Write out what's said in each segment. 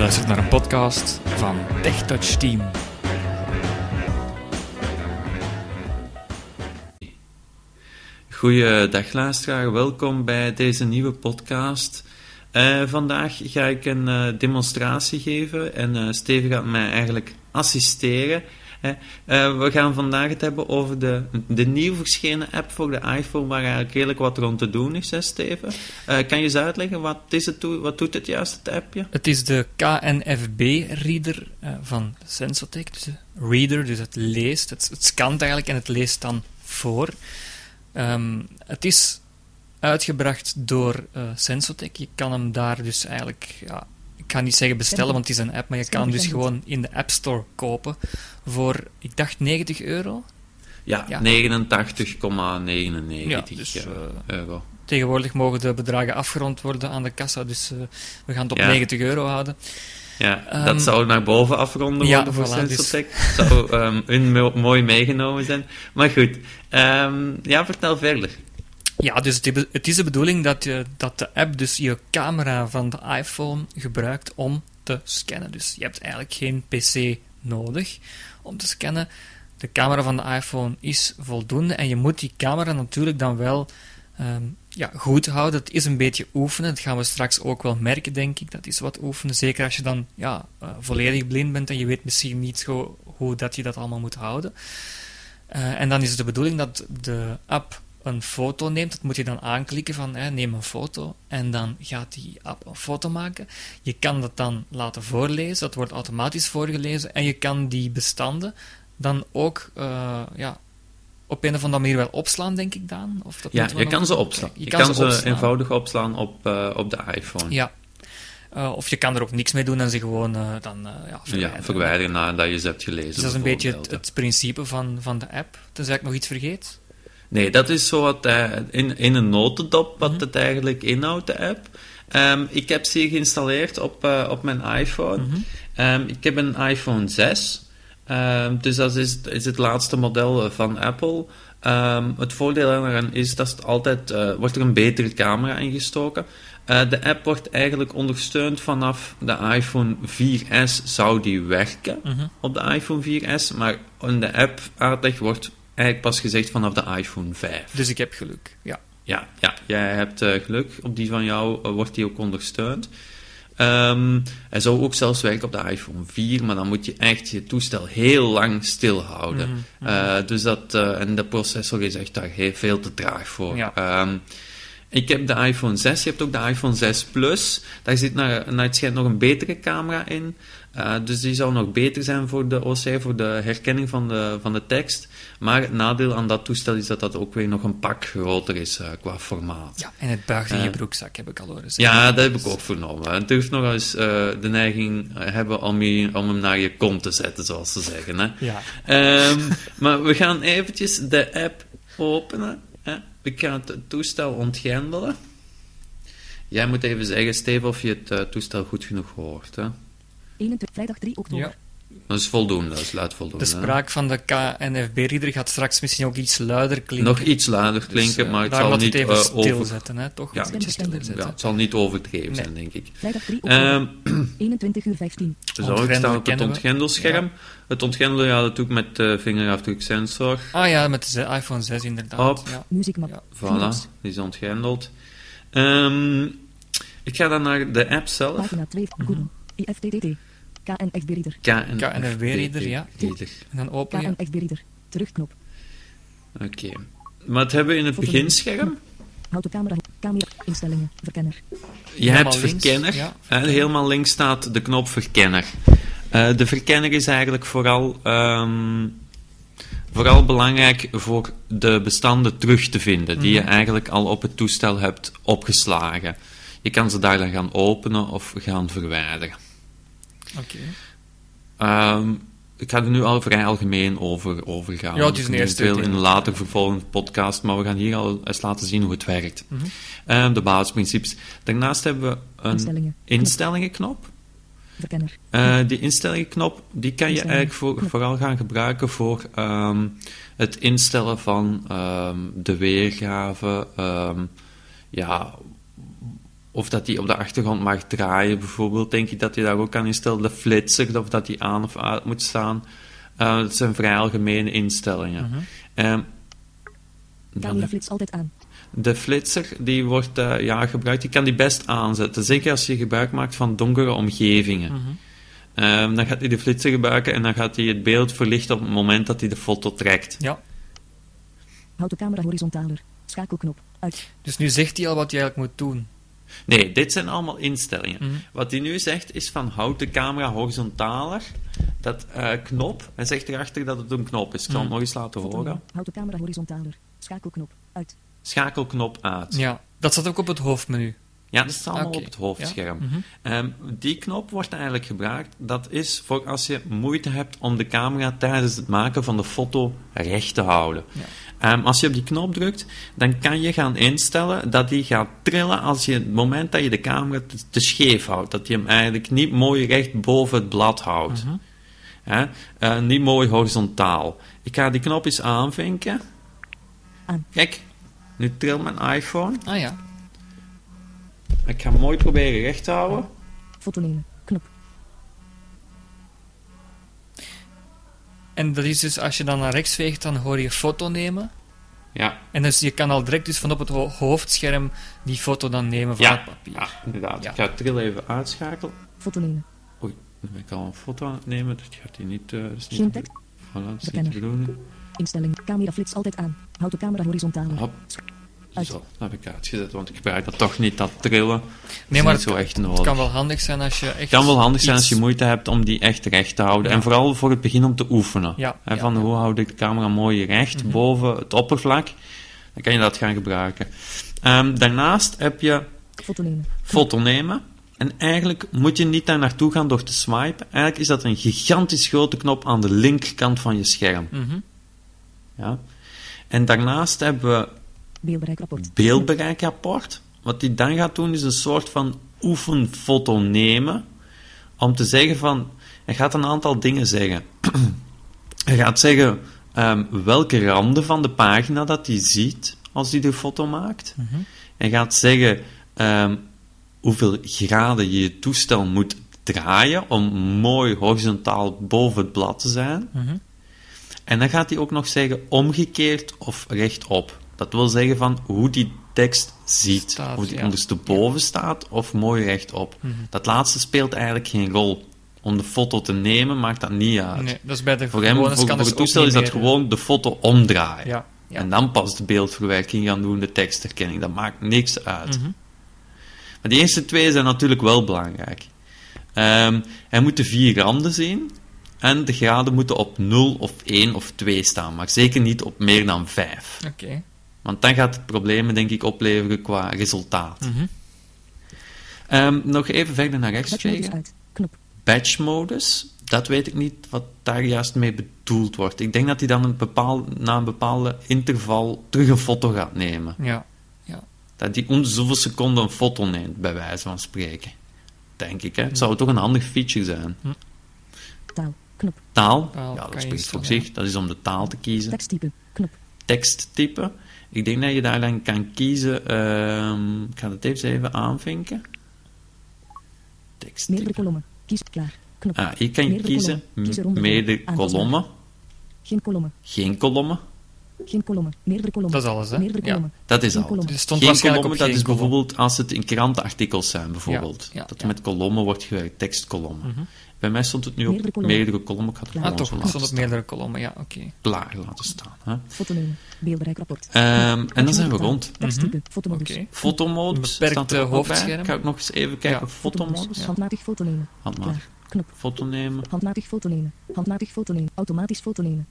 luistert naar een podcast van TechTouch Team. Goeiedag luisteraar, welkom bij deze nieuwe podcast. Eh, vandaag ga ik een eh, demonstratie geven en uh, Steven gaat mij eigenlijk assisteren. We gaan vandaag het hebben over de, de nieuw verschenen app voor de iPhone, waar eigenlijk redelijk wat rond te doen is, Steven. kan je eens uitleggen, wat, is het, wat doet het juist, het appje? Het is de KNFB-reader van Sensotech, dus de reader, dus het leest, het, scant eigenlijk en het leest dan voor. Um, het is uitgebracht door Sensotech. Je kan hem daar dus eigenlijk, ja, ik ga niet zeggen bestellen, want het is een app, maar je kan hem dus gewoon in de App Store kopen voor, ik dacht 90 euro. Ja, ja. 89,99 ja, dus, uh, euro. Tegenwoordig mogen de bedragen afgerond worden aan de kassa, dus uh, we gaan het op ja. 90 euro houden. Ja, um, dat zou naar boven afronden worden voor voilà, Sensotech. Dus... zou um, een mooi meegenomen zijn. Maar goed, um, ja, vertel verder. Ja, dus het is de bedoeling dat, je, dat de app dus je camera van de iPhone gebruikt om te scannen. Dus je hebt eigenlijk geen PC nodig om te scannen. De camera van de iPhone is voldoende en je moet die camera natuurlijk dan wel um, ja, goed houden. Het is een beetje oefenen. Dat gaan we straks ook wel merken, denk ik. Dat is wat oefenen. Zeker als je dan ja, uh, volledig blind bent en je weet misschien niet zo hoe dat je dat allemaal moet houden. Uh, en dan is het de bedoeling dat de app een foto neemt. Dat moet je dan aanklikken van hè, neem een foto. En dan gaat die app een foto maken. Je kan dat dan laten voorlezen. Dat wordt automatisch voorgelezen. En je kan die bestanden dan ook uh, ja, op een of andere manier wel opslaan, denk ik dan? Of dat ja, je kan ze opslaan. Je, kan, ze, eenvoudig opslaan op, uh, op de iPhone. Ja. Uh, of je kan er ook niks mee doen en ze gewoon dan ja, verwijderen. Ja, verwijderen nadat je ze hebt gelezen. Dus dat is een beetje het, het, principe van, van de app. Tenzij ik nog iets vergeet. Nee, dat is zo wat in, in een notendop wat mm -hmm. het eigenlijk inhoudt, de app. Um, ik heb ze geïnstalleerd op, op mijn iPhone. Mm -hmm. um, ik heb een iPhone 6. Um, dus dat is, is het laatste model eh, van Apple. Het voordeel daaraan is dat het altijd, uh, wordt er een betere camera ingestoken. Uh, de app wordt eigenlijk ondersteund vanaf de iPhone 4S zou die werken mhm. op de iPhone 4S, maar in de app uitleg wordt eigenlijk pas gezegd vanaf de iPhone 5. Dus ik heb geluk, ja. Ja, ja jij hebt uh, geluk. Op die van jou wordt die ook ondersteund. Um, hij zou ook zelfs werken op de iPhone 4, maar dan moet je echt je toestel heel lang stilhouden. Mm -hmm. uh, dus dat, en de processor is echt daar heel veel te traag voor. Ja. Um, ik heb de iPhone 6, je hebt ook de iPhone 6 Plus. Daar zit naar, naar het schijnt nog een betere camera in. Uh, dus die zou nog beter zijn voor de OC, voor de herkenning van de, van de tekst. Maar het nadeel aan dat toestel is dat dat ook weer nog een pak groter is uh, qua formaat. Ja, en het buigt in uh, je broekzak, heb ik al horen zeggen. Ja, dat heb ik ook vernomen. Het durft nog eens de neiging hebben om, je, om hem naar je kont te zetten, zoals ze zeggen. Hè? Ja. Um, maar we gaan eventjes de app openen. Hè? Ik ga het toestel ontgrendelen. Jij moet even zeggen, Steve, of je het toestel goed genoeg hoort. Hè? 21, vrijdag 3 oktober. Ja. Dat is voldoende, dat is luid voldoende. De spraak van de KNFB-reader gaat straks misschien ook iets luider klinken. Nog iets luider dus, klinken, dus, uh, maar het zal niet even uh, stilzetten, hè? toch? Ja, stilzetten. Het zal niet overdreven nee. zijn, denk ik. Vrijdag 3 oktober, um, 21 uur 15. Zo, ik sta op het ontgrendelscherm. Ja. Het ontgrendelen, ja, dat doe ik met de vingerafdruksensor. Ah ja, met de iPhone 6 inderdaad. Hop. Ja. Muziekmap. Voilà, die is ontgrendeld. Um, ik ga dan naar de app zelf. Pagina 2, Google, IFTTT. KNFB-reader. KNFB-reader, ja. En dan open je. KNFB-reader. Terugknop. Oké. Okay. Wat hebben we in het beginscherm? Houd de camera, camera, instellingen, verkenner. Je hebt verkenner. Ja, verkenner. helemaal links staat de knop verkenner. Uh, de verkenner is eigenlijk vooral, um, vooral belangrijk voor de bestanden terug te vinden, die mm -hmm. je eigenlijk al op het toestel hebt opgeslagen. Je kan ze daar dan gaan openen of gaan verwijderen. Oké. Okay. Um, ik ga er nu al vrij algemeen over, over gaan. Ja, het is een eerste veel in een later vervolgende podcast, maar we gaan hier al eens laten zien hoe het werkt. Mm -hmm. um, de basisprincipes. Daarnaast hebben we een Instellingen. instellingenknop. Verkenner. Uh, die instellingenknop die kan je eigenlijk voor, vooral gaan gebruiken voor um, het instellen van um, de weergave, ja, of dat die op de achtergrond mag draaien, bijvoorbeeld, denk ik dat je daar ook kan instellen. De flitser, of dat die aan of uit moet staan. Eh, dat zijn vrij algemene instellingen. Mhm. Ehm, dan Camera flits altijd aan. de flitser die wordt eh, ja, gebruikt, je kan die best aanzetten. Zeker als je gebruik maakt van donkere omgevingen. Mhm. Ehm, dan gaat hij de flitser gebruiken en dan gaat hij het beeld verlichten op het moment dat hij de foto trekt. Ja. Houd de camera horizontaler. Schakelknop. Uit. Dus nu zegt hij al wat je eigenlijk moet doen. Nee, dit zijn allemaal instellingen. Mhm. Wat hij nu zegt is van houd de camera horizontaler. Dat eh, knop, hij zegt erachter dat het een knop is. Ik zal het Mhm. nog eens laten horen. Houd de camera horizontaler. Schakelknop. Uit. Schakelknop uit. Ja. Dat staat ook op het hoofdmenu. Ja, dat staat allemaal op het hoofdscherm. Ja. Mhm. Ehm, die knop wordt eigenlijk gebruikt. Dat is voor als je moeite hebt om de camera tijdens het maken van de foto recht te houden. Ja. Ehm, als je op die knop drukt, dan kan je gaan instellen dat die gaat trillen als je het moment dat je de camera te, te scheef houdt. Dat je hem eigenlijk niet mooi recht boven het blad houdt. Mhm. Hè? Eh, niet mooi horizontaal. Ik ga die knop eens aanvinken. Aan. Kijk, nu trilt mijn iPhone. Ah ja. Ik ga hem mooi proberen recht te houden. Foto nemen. Knop. En dat is dus als je dan naar rechts veegt, dan hoor je foto nemen. Ja, En dus je kan al direct dus van op het ho- hoofdscherm die foto dan nemen van Ja, het papier. ja inderdaad. Ja. Ik ga het trill even uitschakelen. Foto nemen. Oei, nu ben ik al een foto aan het nemen. Dat gaat hij niet... eh dat is niet Geen tekst. Voilà, dat is niet. Instelling. Camera flits altijd aan. Houd de camera horizontaler. Hop. Zo, dat heb ik uitgezet, want ik gebruik dat toch niet, dat trillen. Nee, maar niet zo echt nodig. Het kan wel handig zijn als je echt. Het kan wel handig zijn als je moeite hebt om die echt recht te houden. Ja. En vooral voor het begin om te oefenen. Ja, van ja. hoe houd ik de camera mooi recht Mhm. boven het oppervlak. Dan kan je dat gaan gebruiken. Ehm, daarnaast heb je Foto nemen. foto nemen. En eigenlijk moet je niet daar naartoe gaan door te swipen. Eigenlijk is dat een gigantisch grote knop aan de linkerkant van je scherm. Mhm. Ja? En daarnaast hebben we Beeldbereikrapport. beeldbereikrapport. Wat hij dan gaat doen is een soort van oefenfoto nemen. Om te zeggen van... Hij gaat een aantal dingen zeggen. hij gaat zeggen ehm, welke randen van de pagina dat hij ziet als hij de foto maakt. Mhm. Hij gaat zeggen ehm, hoeveel graden je je toestel moet draaien om mooi horizontaal boven het blad te zijn. Mhm. En dan gaat hij ook nog zeggen omgekeerd of rechtop. Dat wil zeggen van hoe die tekst ziet. Staat, of die ja. ondersteboven staat of mooi rechtop. Mhm. Dat laatste speelt eigenlijk geen rol. Om de foto te nemen maakt dat niet uit. Nee, dat is bij de Voor hem, voor, voor het toestel is dat meer, gewoon de foto omdraaien. Ja, ja. En dan pas de beeldverwerking gaan doen, de tekstherkenning. Dat maakt niks uit. Mhm. Maar die eerste twee zijn natuurlijk wel belangrijk. Ehm, hij moet de vier randen zien. En de graden moeten op 0 of 1 of 2 staan. Maar zeker niet op meer dan 5. Oké. Want dan gaat het problemen, denk ik, opleveren qua resultaat. Mhm. Ehm, nog even verder naar rechts uit. Knop. Batch-modus. Dat weet ik niet wat daar juist mee bedoeld wordt. Ik denk dat hij dan een bepaal, na een bepaalde interval terug een foto gaat nemen. Ja. Dat hij om zoveel seconden een foto neemt, bij wijze van spreken. Denk ik, hè. Het zou toch een handig feature zijn. Taal. Knop. Taal, Taal ja, dat spreekt voor zich. Dat is om de taal te kiezen. Teksttype. Knop. Teksttype. Ik denk dat je daar dan kan kiezen... ehm, ik ga het even aanvinken. Meerdere Teksttype. kolommen. Kies klaar. Knop. Ah, hier kan je Meerdere kiezen kolommen. Meerdere kolommen. Geen kolommen. Geen kolommen. Geen kolommen. Meerdere kolommen. Dat is alles, hè? Meerdere Ja. kolommen. Dat is Geen al. kolommen. Er stond geen waarschijnlijk kolommen, op dat geen is bijvoorbeeld als het in krantenartikels zijn, bijvoorbeeld. Ja, ja, dat er ja. met kolommen wordt gewerkt, tekstkolommen. Mhm. Bij mij stond het nu op Meerdere kolommen. meerdere kolommen. Ik had het. Ah, toch. Het stond op meerdere kolommen, ja, oké. Klaar laten staan. Hè. Foto nemen. Beeldbereikrapport. Ehm, en dan zijn we rond. Teksttype. Fotomodus. Oké. Fotomodus. Staat er eh, hoofdscherm. Ik ga ook nog eens even kijken. Ja. Fotomodus. Ja. Handmatig foto nemen. Handmatig. Knop. Foto nemen. Handmatig foto nemen. Handmatig foto nemen. Automatisch foto nemen.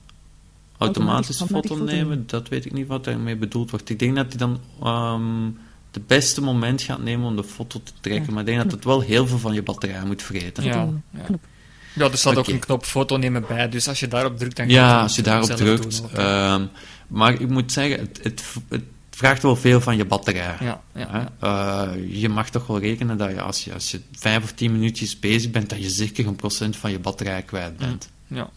Automatisch handmatig foto nemen. Dat weet ik niet wat daarmee bedoeld wordt. Ik denk dat hij dan ehm het beste moment gaat nemen om de foto te trekken. Ja. Maar ik denk dat het wel heel veel van je batterij moet vreten. Ja. Ja. Knop. Ja, er staat ook een knop foto nemen bij, dus als je daarop drukt, dan Ja, het als je daarop drukt. doen ehm, maar ik moet zeggen, het, het, het vraagt wel veel van je batterij. ja, ja. Eh, je mag toch wel rekenen dat je als, je als je vijf of tien minuutjes bezig bent, dat je zeker een procent van je batterij kwijt bent. ja.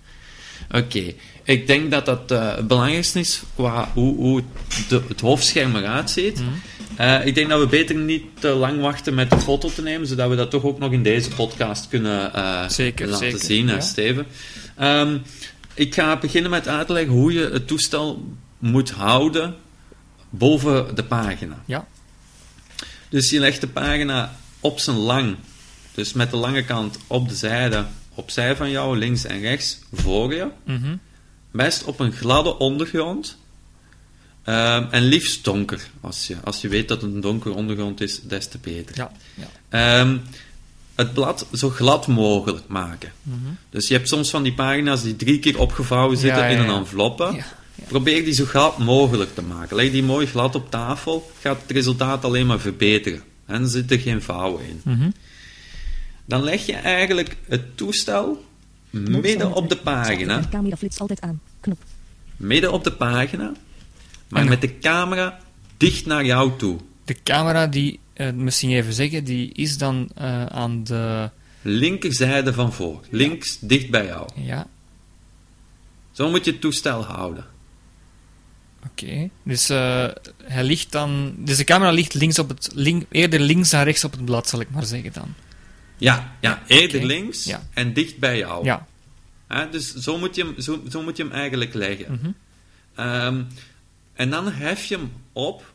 Oké, ik denk dat dat eh, het belangrijkste is qua hoe, hoe de, het hoofdscherm eruit ziet. Mhm. Eh, ik denk dat we beter niet te lang wachten met de foto te nemen, zodat we dat toch ook nog in deze podcast kunnen eh, Zeker, laten zeker, zien, hè, ja. Steven. Ehm, ik ga beginnen met uitleggen hoe je het toestel moet houden boven de pagina. Ja. Dus je legt de pagina op zijn lang, dus met de lange kant op de zijde, opzij van jou, links en rechts, voor je. Mhm. Best op een gladde ondergrond. Ehm, en liefst donker. Als je, als je weet dat het een donkere ondergrond is, des te beter. Ja. ja. Ehm, het blad zo glad mogelijk maken. Mhm. Dus je hebt soms van die pagina's die drie keer opgevouwen zitten Ja, ja, in een enveloppe. Ja, ja. Probeer die zo glad mogelijk te maken. Leg die mooi glad op tafel, gaat het resultaat alleen maar verbeteren. En er zitten geen vouwen in. Mhm. Dan leg je eigenlijk het toestel midden op de pagina. Camera flits altijd aan. Knop. midden op de pagina, maar met de camera dicht naar jou toe. De camera, die, eh, misschien even zeggen, die is dan eh, aan de... Linkerzijde van voor, links dicht bij jou. Ja, Zo moet je het toestel houden. oké. Dus eh, hij ligt dan... Dus de camera ligt links op het... Link, eerder links dan rechts op het blad, zal ik maar zeggen dan. Ja, ja eerder links Ja. en dicht bij jou. Ja. Dus zo moet, je hem, zo, zo moet je hem eigenlijk leggen. Ehm, en dan hef je hem op.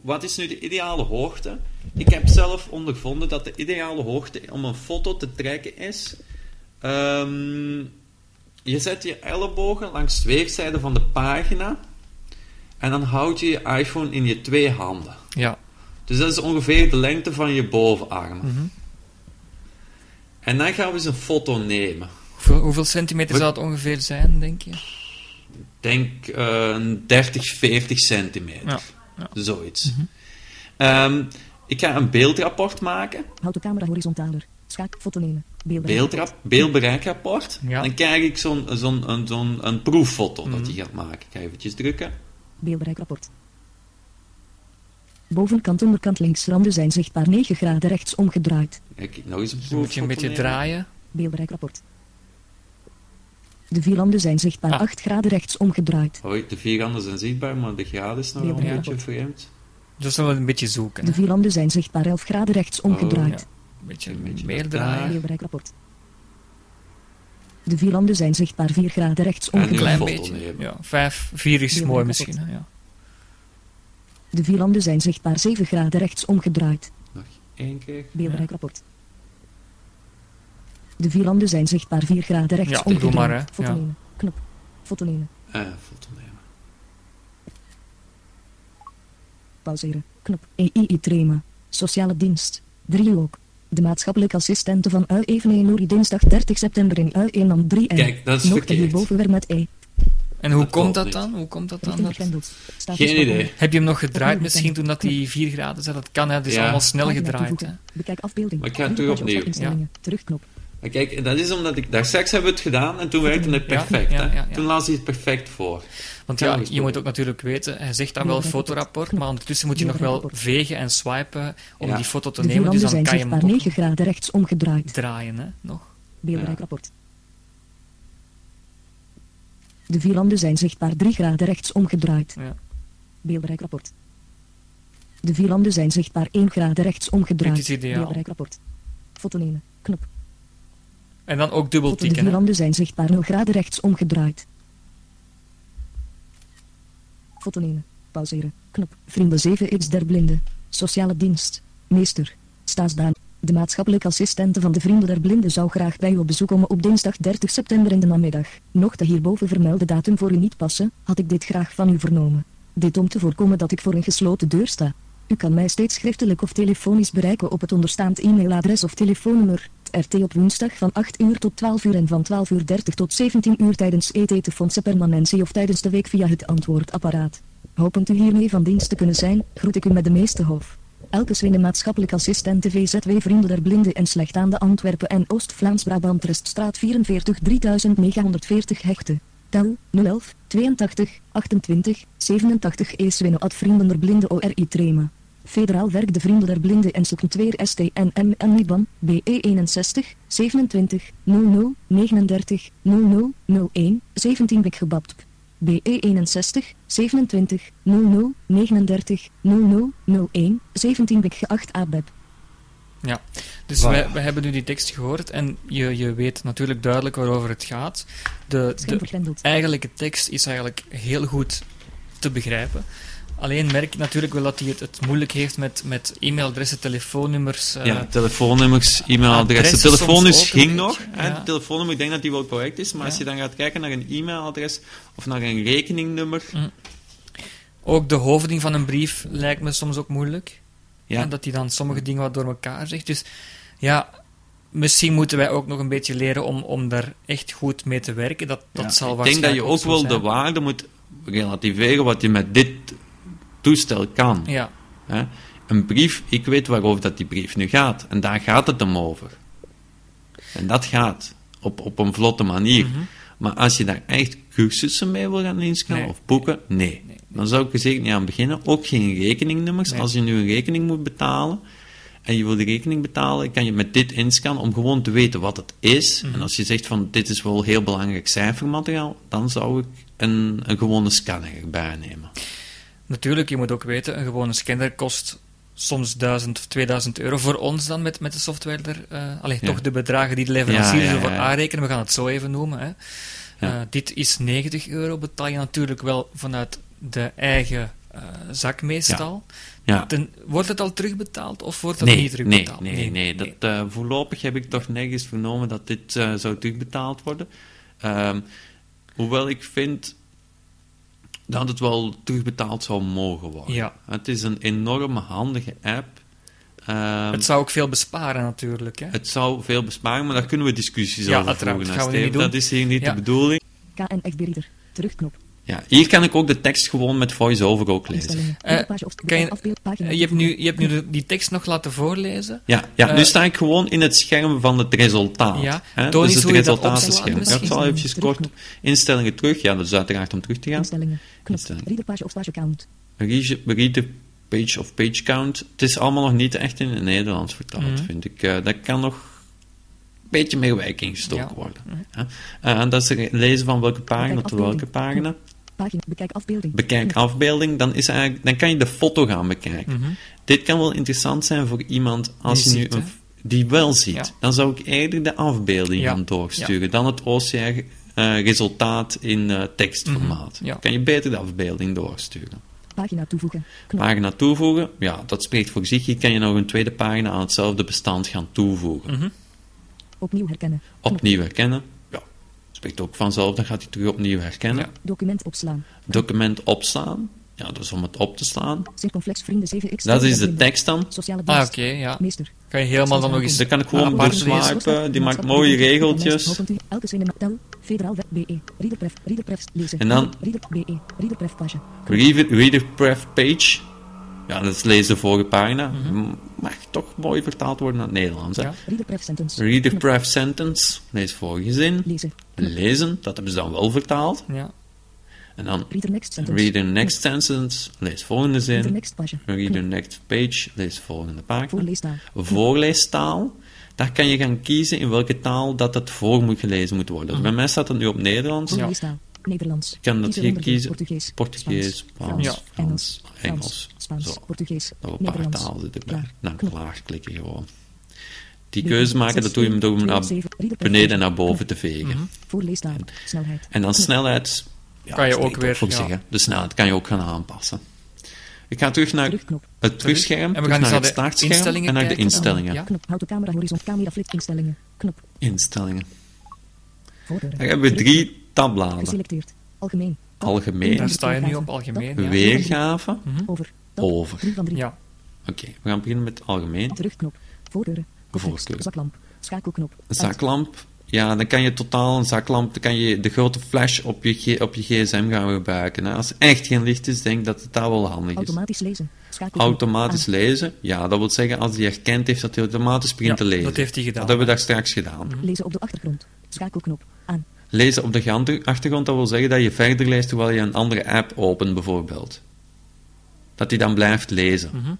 Wat is nu de ideale hoogte? Ik heb zelf ondervonden dat de ideale hoogte om een foto te trekken is. ehm, je zet je ellebogen langs de weerszijde van de pagina. En dan houd je je iPhone in je twee handen. Ja. Dus dat is ongeveer de lengte van je bovenarm. Mhm. En dan gaan we eens een foto nemen. Hoeveel, hoeveel centimeter zou het ongeveer zijn, denk je? Denk een 30, 40 centimeter. Ja, ja. Mhm. Zoiets. Ehm, ik ga een beeldrapport maken. Houd de camera horizontaler. Schaak. Foto nemen. Beeldbereikrapport. Ja. Dan krijg ik zo'n zo'n een, zo'n een proeffoto dat Mhm. je gaat maken. Ik ga eventjes drukken. Beeldbereikrapport. Bovenkant onderkant links randen zijn zichtbaar 9 graden rechts omgedraaid. Kijk, nog eens een Dus moet je een beetje nemen. draaien. Beeldbereikrapport. De vierlanden zijn zichtbaar Ah. 8 graden rechts omgedraaid. Hoi, de vierkanden zijn zichtbaar, maar de graden is nog wel een beetje vreemd. Dus we een beetje zoeken. De hè. vierlanden zijn zichtbaar 11 graden rechts omgedraaid. Ja. Een beetje, Een beetje meer draaien. De vierlanden zijn zichtbaar 4 graden rechts En Een omgedraaid. klein beetje. Ja, vijf, vier is Beeld mooi en misschien. Hè? Ja. De vierlanden zijn zichtbaar 7 graden rechts omgedraaid. Nog één keer. Beeldbereikrapport. De vierlanden zijn zichtbaar 4 graden rechts Ja, doe maar, hè. Ja. Knop. Foto nemen. Eh, foto nemen. Pauzeren. Knop. EII Trema. Sociale dienst. Driehoek. De maatschappelijke assistente van UI Eveneenouri dinsdag 30 september in UI nam 3 en Kijk, dat is nog verkeerd. hierboven weer met E. En hoe Dat komt dat niet. dan? Hoe komt dat dan? Dat... Geen van idee. Heb je hem nog gedraaid misschien toen dat die 4 graden zei? Dat kan, hè? Het is Ja. allemaal snel Pagina gedraaid. Hè? Bekijk afbeelding. Maar ik ga het terug opnieuw. instellingen. Terugknop. Maar kijk, dat is omdat ik... Daar straks hebben we het gedaan en toen werkte het perfect. ja, hè? ja, ja. Toen las hij het perfect voor. Want Ja, je moet ook natuurlijk weten, hij zegt dan wel fotorapport, maar ondertussen moet je nog wel vegen en swipen om Ja. die foto te nemen. Dus vierlanden dan zijn kan je hem zichtbaar ook 9 graden rechts omgedraaid. draaien, hè? Nog. Beeldbereikrapport. De vierlanden zijn zichtbaar 3 graden rechts omgedraaid. Ja. Beeldbereikrapport. De vierlanden zijn zichtbaar 1 graden rechts omgedraaid. Dit is ideaal. Beeldbereikrapport. Foto nemen. Knop. En dan ook dubbel. De tikken. hè. vierlanden zijn zichtbaar 0 graden rechts omgedraaid. Foto nemen. Pauzeren. Knop. Vrienden 7x der blinden. Sociale dienst. Meester. Staatsbaan. De maatschappelijke assistente van de Vrienden der Blinden zou graag bij u op bezoek komen op dinsdag 30 september in de namiddag. Nog de hierboven vermelde datum voor u niet passen, had ik dit graag van u vernomen. Dit om te voorkomen dat ik voor een gesloten deur sta. U kan mij steeds schriftelijk of telefonisch bereiken op het onderstaand e-mailadres of telefoonnummer. RT op woensdag van 8 uur tot 12 uur en van 12 uur 30 tot 17 uur tijdens ET-fondsen permanentie of tijdens de week via het antwoordapparaat. Hopend u hiermee van dienst te kunnen zijn, groet ik u met de meeste hof. Elke Zwinde maatschappelijk assistent VZW Vrienden der Blinden en Slechtstaande Antwerpen en Oost-Vlaams-Brabant Reststraat 44 3940 Hechten. Tel 011 82 28 87 E Zwinne at Vrienden der Blinden ORI Trema. Federaal werk de Vrienden der Blinden en Secretweer STNM en Niban BE 61 27 00 39 00 01 17 Bik gebapt. BE61 27 00 39 00 01 17 bik geacht ABEP. Ja, dus wij, wij hebben nu die tekst gehoord en je, je weet natuurlijk duidelijk waarover het gaat. De, de vergrendeld. eigenlijke tekst is eigenlijk heel goed te begrijpen. Alleen merk je natuurlijk wel dat hij het, het moeilijk heeft met, met e-mailadressen, telefoonnummers. eh, ja, telefoonnummers, e-mailadressen. adressen Telefoonnummer ging nog. beetje, hè. ja. Telefoonnummer, ik denk dat die wel correct is. Maar als Ja. je dan gaat kijken naar een e-mailadres of naar een rekeningnummer. Ook de hoofding van een brief lijkt me soms ook moeilijk. Ja, En dat hij dan sommige dingen wat door elkaar zegt. Dus ja, misschien moeten wij ook nog een beetje leren om, om daar echt goed mee te werken. Dat, dat Ja, zal ik denk dat je ook wel de waarde moet relativeren wat je met dit toestel kan. Ja, Hè? Een brief, ik weet waarover dat die brief nu gaat. En daar gaat het hem over. En dat gaat op, op een vlotte manier. Mhm. Maar als je daar echt cursussen mee wil gaan inschrijven Nee. of boeken, nee. Nee. Dan zou ik er zeker niet aan beginnen. Ook geen rekeningnummers. Als je nu een rekening moet betalen en je wil die rekening betalen, kan je met dit inscannen om gewoon te weten wat het is. Mhm. En als je zegt van dit is wel heel belangrijk cijfermateriaal, dan zou ik een, een gewone scanner erbij nemen. Natuurlijk, je moet ook weten, een gewone scanner kost soms 1000 of 2000 euro voor ons dan met, met de software er. eh allee, Ja. toch de bedragen die de leverancier Ja, ja, ervoor aanrekenen, we gaan het zo even noemen. Hè. Eh, dit is 90 euro, betaal je natuurlijk wel vanuit de eigen eh, zak meestal. Ten- wordt het al terugbetaald of wordt dat Nee, niet nee, terugbetaald? nee, nee, Dat, eh, voorlopig heb ik toch nergens vernomen dat dit zou terugbetaald worden. Ehm, hoewel ik vind dat het wel terugbetaald zou mogen worden. Ja. Het is een enorme handige app. Ehm, Het zou ook veel besparen natuurlijk. Hè? het zou veel besparen, maar daar kunnen we discussies Ja, over voeren. hè, Gaan we niet doen. Dat is hier niet Ja. de bedoeling. KNF-bereader. Terugknop. Ja, hier kan ik ook de tekst gewoon met voice-over ook lezen. Eh, kan je- Eh, je hebt nu, je hebt nu die tekst nog laten voorlezen. Ja, ja Eh, nu sta ik gewoon in het scherm van het resultaat. Ja, hè? Dus het resultatenscherm. Ja, ik zal even kort instellingen terug. Ja, dat is uiteraard om terug te gaan. Instellingen. Knop. Instellingen. Readerpage of page account. Read read the page of page count. Het is allemaal nog niet echt in het Nederlands vertaald, Mhm. vind ik. Eh, dat kan nog een beetje meer wijk ingestoken Ja. worden. Eh, en dat is het lezen van welke pagina tot welke pagina. Pagina. Bekijk afbeelding. Bekijk afbeelding, dan, is eigenlijk, dan kan je de foto gaan bekijken. Mhm. Dit kan wel interessant zijn voor iemand als Die je nu een, die wel ziet. Ja. Dan zou ik eerder de afbeelding Ja. gaan doorsturen dan het OCR-resultaat in eh, tekstformaat. Mhm. Ja. Kan je beter de afbeelding doorsturen. Pagina toevoegen. Knop. Pagina toevoegen, ja, dat spreekt voor zich. Hier kan je nog een tweede pagina aan hetzelfde bestand gaan toevoegen. Mhm. Opnieuw herkennen. Knop. Opnieuw herkennen, spreekt ook vanzelf, dan gaat hij terug opnieuw herkennen. Ja. Document opslaan. Document opslaan, ja, dat is om het op te slaan. Circonflex vrienden 7x. Dat is de tekst dan. Sociale Ah, oké, ja. Meester. Kan je helemaal dan nog eens Dan kan ik gewoon apart doorswipen. die maakt mooie regeltjes. Elke tel. Federaal web BE. Readerpref. Readerpref lezen. En dan- Reader BE. Readerpref page. Reader, reader pref page. Ja, dat is lees de vorige pagina. Mhm. Mag toch mooi vertaald worden naar het Nederlands. Hè? Ja. Readerpref sentence. Reader Knop. pref sentence. Lees vorige zin. Lezen. Lezen, dat hebben ze dan wel vertaald. Ja. En dan Reader next sentence. reader next sentence. Lees volgende Reader zin. next page. Reader next page. Lees volgende pagina. Voorleestaal. Voorleestaal. Daar kan je gaan kiezen in welke taal dat het voor moet gelezen moet worden. Mhm. Bij mij staat het nu op Nederlands. Voorleestaal. Nederlands. Ik kan dat hier kiezen. Portugees. Portugees, Spaans, Ja. Frans, Engels. Engels. Spaans. Zo. Portugees. Nog een paar talen erbij. Klaar. Nou, Knop. klaar klikken gewoon. Die keuze maken, dat doe je door hem naar 6, 7, beneden en naar boven te vegen. Mhm. Voorleestaal. Snelheid. En dan snelheid... Ja, Kan je ook weer, zich. De snelheid kan je ook gaan aanpassen. Ik ga terug naar het terugscherm, En we gaan naar naar het de startscherm instellingen en naar de instellingen. Ja. Knop. Houd de camera horizon. Camera flip instellingen. Knop. Instellingen. Daar hebben we drie tabbladen. Geselecteerd. Algemeen. Algemeen. Daar sta je nu op algemeen. Ja. Weergave. Over. Over. 3 van 3. Ja. Oké, we gaan beginnen met algemeen. Terugknop. Voordeuren. Context. Voorkeuren. Zaklamp. Schakelknop. Zaklamp. Ja, dan kan je totaal een zaklamp, dan kan je de grote flash op je, op je gsm gaan gebruiken. hè. Als er echt geen licht is, denk ik dat het daar wel handig is. Automatisch lezen. Automatisch Aan. lezen, ja, dat wil zeggen als hij herkend heeft dat hij automatisch begint Ja, te lezen. dat heeft hij gedaan. Dat hebben we daar straks gedaan. Lezen op de achtergrond. Schakelknop. Aan. Lezen op de achtergrond, dat wil zeggen dat je verder leest terwijl je een andere app opent, bijvoorbeeld. Dat hij dan blijft lezen. Mhm.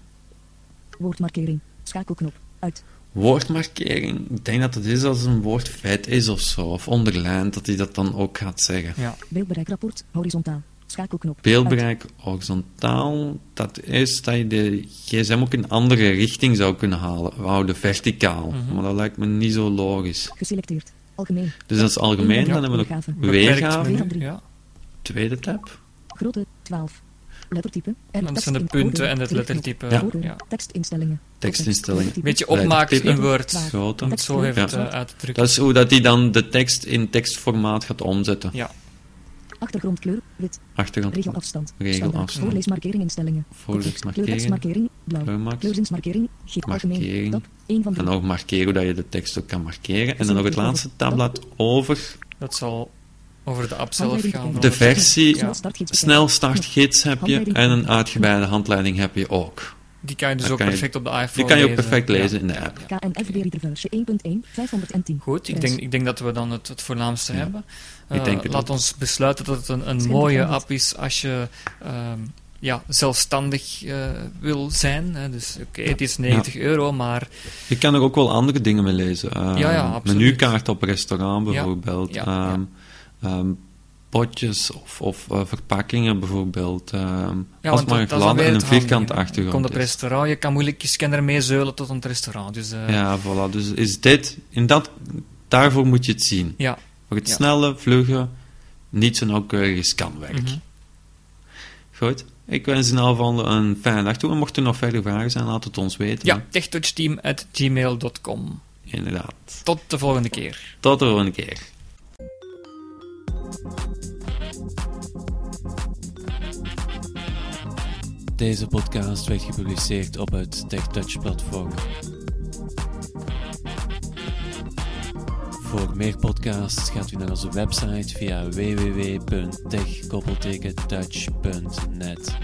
Woordmarkering. Schakelknop. Uit. woordmarkering, ik denk dat het is als een woord vet is of zo, of onderlijnd, dat hij dat dan ook gaat zeggen. Ja. Beeldbereikrapport, horizontaal. Schakelknop. Uit. Beeldbereik horizontaal, dat is dat je de gsm ook in een andere richting zou kunnen halen, houden, verticaal. Mhm. Maar dat lijkt me niet zo logisch. Geselecteerd. Algemeen. Dus dat is algemeen, Ja. dan hebben we Beperkt weergave, Ja. tweede tab. Grootte 12. Lettertype. En Dat zijn de punten en het lettertype. Ja. Ja. Tekstinstellingen. Tekstinstellingen. Lettertype. Beetje opmaakt in. Word. Om het zo even Ja. te- uit te drukken. Dat is hoe dat hij dan de tekst in tekstformaat gaat omzetten. Ja. Achtergrondkleur. Wit. Achtergrond. Regelafstand. Regelafstand. Voorleesmarkering instellingen. Voorleesmarkering. Blauw. Geel. Markering. Algemeen. Tab. 1 van En 3. ook markeren hoe dat je de tekst ook kan markeren. En dan nog het laatste tabblad over Dat zal over de app zelf gaan. de versie. Ja. startgids Snel startgids heb je en een uitgebreide handleiding heb je ook. Die kan je dus ook je- perfect op de iPhone Die kan je ook lezen. perfect Ja. lezen in de app. KNF Reader versie 1.1. 510. Goed, ik denk, ik denk dat we dan het, het voornaamste Ja. hebben. Ik Eh, denk het laat ook. ons besluiten dat het een, een mooie app is als je ehm, ja, zelfstandig eh, wil zijn. Hè. Dus oké, het is 90 euro, maar Je kan er ook wel andere dingen mee lezen. Ehm, Ja, ja, absoluut. Menukaart op restaurant Ja, bijvoorbeeld. ja, ehm, potjes of, of eh, verpakkingen bijvoorbeeld. ehm, Ja, als maar weer en een vierkante Je komt achtergrond op is. restaurant, je kan moeilijk je scanner meezeulen tot een restaurant. Dus eh, Ja, voilà. Dus is dit, in dat, daarvoor moet je het zien. ja. Voor het Ja. snelle, vlugge, niet zo nauwkeurige scanwerk. Mhm. Goed. Ik wens in ieder geval een fijne dag toe. En mochten er nog verder vragen zijn, laat het ons weten. Ja, techtouchteam.gmail.com. Inderdaad. Tot de volgende keer. Tot de volgende keer. Deze podcast werd gepubliceerd op het TechTouch-platform. Voor meer podcasts gaat u naar onze website via www.tech-touch.net.